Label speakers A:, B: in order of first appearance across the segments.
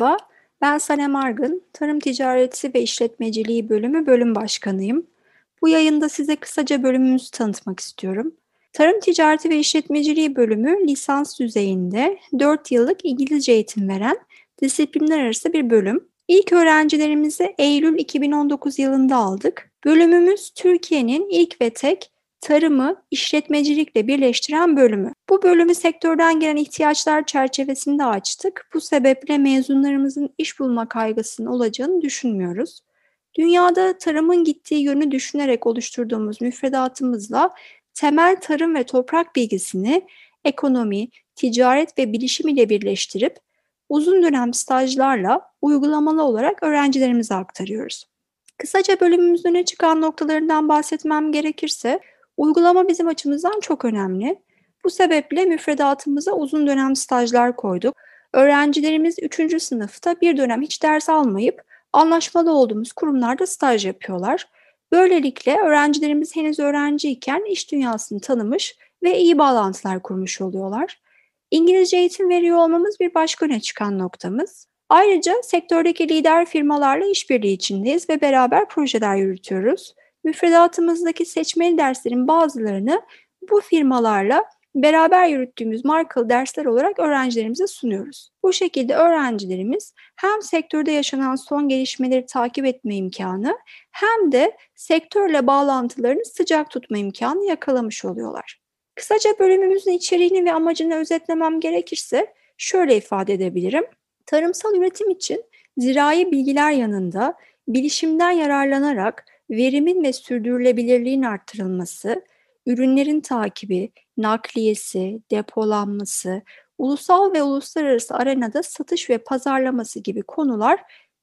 A: Merhaba, ben Sanem Argın, Tarım Ticareti ve İşletmeciliği Bölümü Bölüm Başkanıyım. Bu yayında size kısaca bölümümüzü tanıtmak istiyorum. Tarım Ticareti ve İşletmeciliği Bölümü lisans düzeyinde 4 yıllık İngilizce eğitim veren disiplinler arası bir bölüm. İlk öğrencilerimizi Eylül 2019 yılında aldık. Bölümümüz Türkiye'nin ilk ve tek tarımı işletmecilikle birleştiren bölümü. Bu bölümü sektörden gelen ihtiyaçlar çerçevesinde açtık. Bu sebeple mezunlarımızın iş bulma kaygısının olacağını düşünmüyoruz. Dünyada tarımın gittiği yönü düşünerek oluşturduğumuz müfredatımızla temel tarım ve toprak bilgisini ekonomi, ticaret ve bilişim ile birleştirip uzun dönem stajlarla uygulamalı olarak öğrencilerimize aktarıyoruz. Kısaca bölümümüzün öne çıkan noktalarından bahsetmem gerekirse Uygulama bizim açımızdan çok önemli. Bu sebeple müfredatımıza uzun dönem stajlar koyduk. Öğrencilerimiz 3. sınıfta bir dönem hiç ders almayıp anlaşmalı olduğumuz kurumlarda staj yapıyorlar. Böylelikle öğrencilerimiz henüz öğrenciyken iş dünyasını tanımış ve iyi bağlantılar kurmuş oluyorlar. İngilizce eğitim veriyor olmamız bir başka öne çıkan noktamız. Ayrıca sektördeki lider firmalarla işbirliği içindeyiz ve beraber projeler yürütüyoruz müfredatımızdaki seçmeli derslerin bazılarını bu firmalarla beraber yürüttüğümüz markalı dersler olarak öğrencilerimize sunuyoruz. Bu şekilde öğrencilerimiz hem sektörde yaşanan son gelişmeleri takip etme imkanı hem de sektörle bağlantılarını sıcak tutma imkanı yakalamış oluyorlar. Kısaca bölümümüzün içeriğini ve amacını özetlemem gerekirse şöyle ifade edebilirim. Tarımsal üretim için zirai bilgiler yanında bilişimden yararlanarak verimin ve sürdürülebilirliğin arttırılması, ürünlerin takibi, nakliyesi, depolanması, ulusal ve uluslararası arenada satış ve pazarlaması gibi konular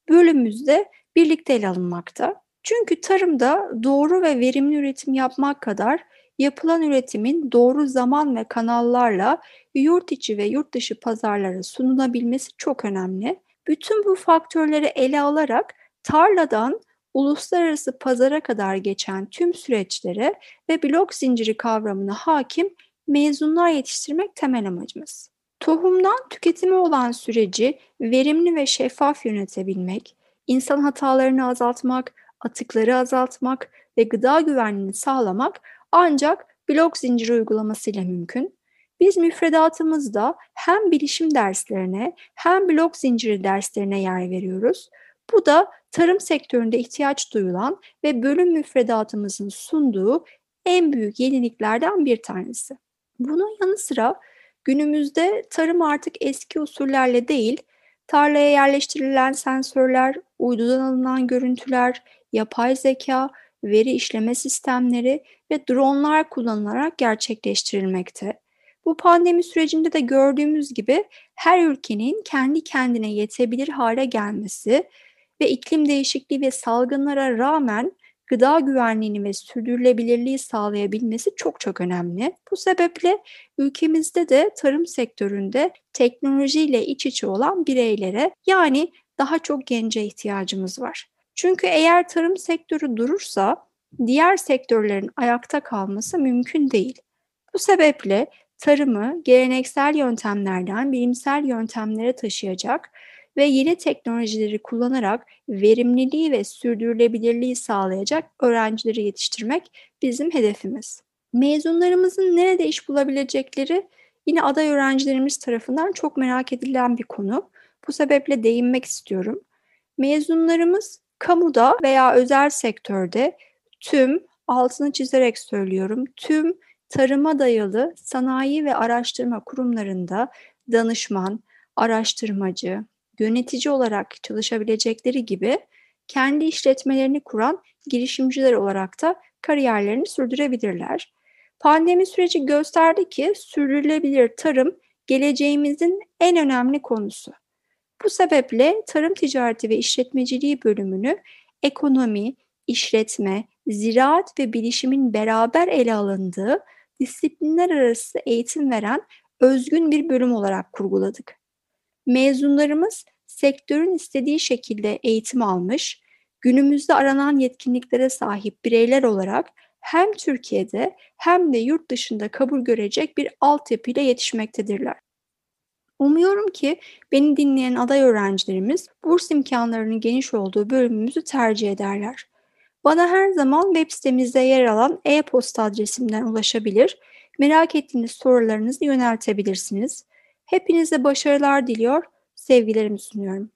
A: bölümümüzde birlikte ele alınmakta. Çünkü tarımda doğru ve verimli üretim yapmak kadar yapılan üretimin doğru zaman ve kanallarla yurt içi ve yurt dışı pazarlara sunulabilmesi çok önemli. Bütün bu faktörleri ele alarak tarladan uluslararası pazara kadar geçen tüm süreçlere ve blok zinciri kavramına hakim mezunlar yetiştirmek temel amacımız. Tohumdan tüketime olan süreci verimli ve şeffaf yönetebilmek, insan hatalarını azaltmak, atıkları azaltmak ve gıda güvenliğini sağlamak ancak blok zinciri uygulamasıyla mümkün. Biz müfredatımızda hem bilişim derslerine hem blok zinciri derslerine yer veriyoruz. Bu da tarım sektöründe ihtiyaç duyulan ve bölüm müfredatımızın sunduğu en büyük yeniliklerden bir tanesi. Bunun yanı sıra günümüzde tarım artık eski usullerle değil, tarlaya yerleştirilen sensörler, uydudan alınan görüntüler, yapay zeka, veri işleme sistemleri ve dronlar kullanılarak gerçekleştirilmekte. Bu pandemi sürecinde de gördüğümüz gibi her ülkenin kendi kendine yetebilir hale gelmesi ve iklim değişikliği ve salgınlara rağmen gıda güvenliğini ve sürdürülebilirliği sağlayabilmesi çok çok önemli. Bu sebeple ülkemizde de tarım sektöründe teknolojiyle iç içe olan bireylere yani daha çok gence ihtiyacımız var. Çünkü eğer tarım sektörü durursa diğer sektörlerin ayakta kalması mümkün değil. Bu sebeple tarımı geleneksel yöntemlerden bilimsel yöntemlere taşıyacak ve yeni teknolojileri kullanarak verimliliği ve sürdürülebilirliği sağlayacak öğrencileri yetiştirmek bizim hedefimiz. Mezunlarımızın nerede iş bulabilecekleri yine aday öğrencilerimiz tarafından çok merak edilen bir konu. Bu sebeple değinmek istiyorum. Mezunlarımız kamuda veya özel sektörde tüm, altını çizerek söylüyorum, tüm tarıma dayalı sanayi ve araştırma kurumlarında danışman, araştırmacı, yönetici olarak çalışabilecekleri gibi kendi işletmelerini kuran girişimciler olarak da kariyerlerini sürdürebilirler. Pandemi süreci gösterdi ki sürdürülebilir tarım geleceğimizin en önemli konusu. Bu sebeple tarım ticareti ve işletmeciliği bölümünü ekonomi, işletme, ziraat ve bilişimin beraber ele alındığı disiplinler arası eğitim veren özgün bir bölüm olarak kurguladık. Mezunlarımız sektörün istediği şekilde eğitim almış, günümüzde aranan yetkinliklere sahip bireyler olarak hem Türkiye'de hem de yurt dışında kabul görecek bir altyapıyla yetişmektedirler. Umuyorum ki beni dinleyen aday öğrencilerimiz burs imkanlarının geniş olduğu bölümümüzü tercih ederler. Bana her zaman web sitemizde yer alan e-posta adresimden ulaşabilir, merak ettiğiniz sorularınızı yöneltebilirsiniz. Hepinize başarılar diliyor, sevgilerimi sunuyorum.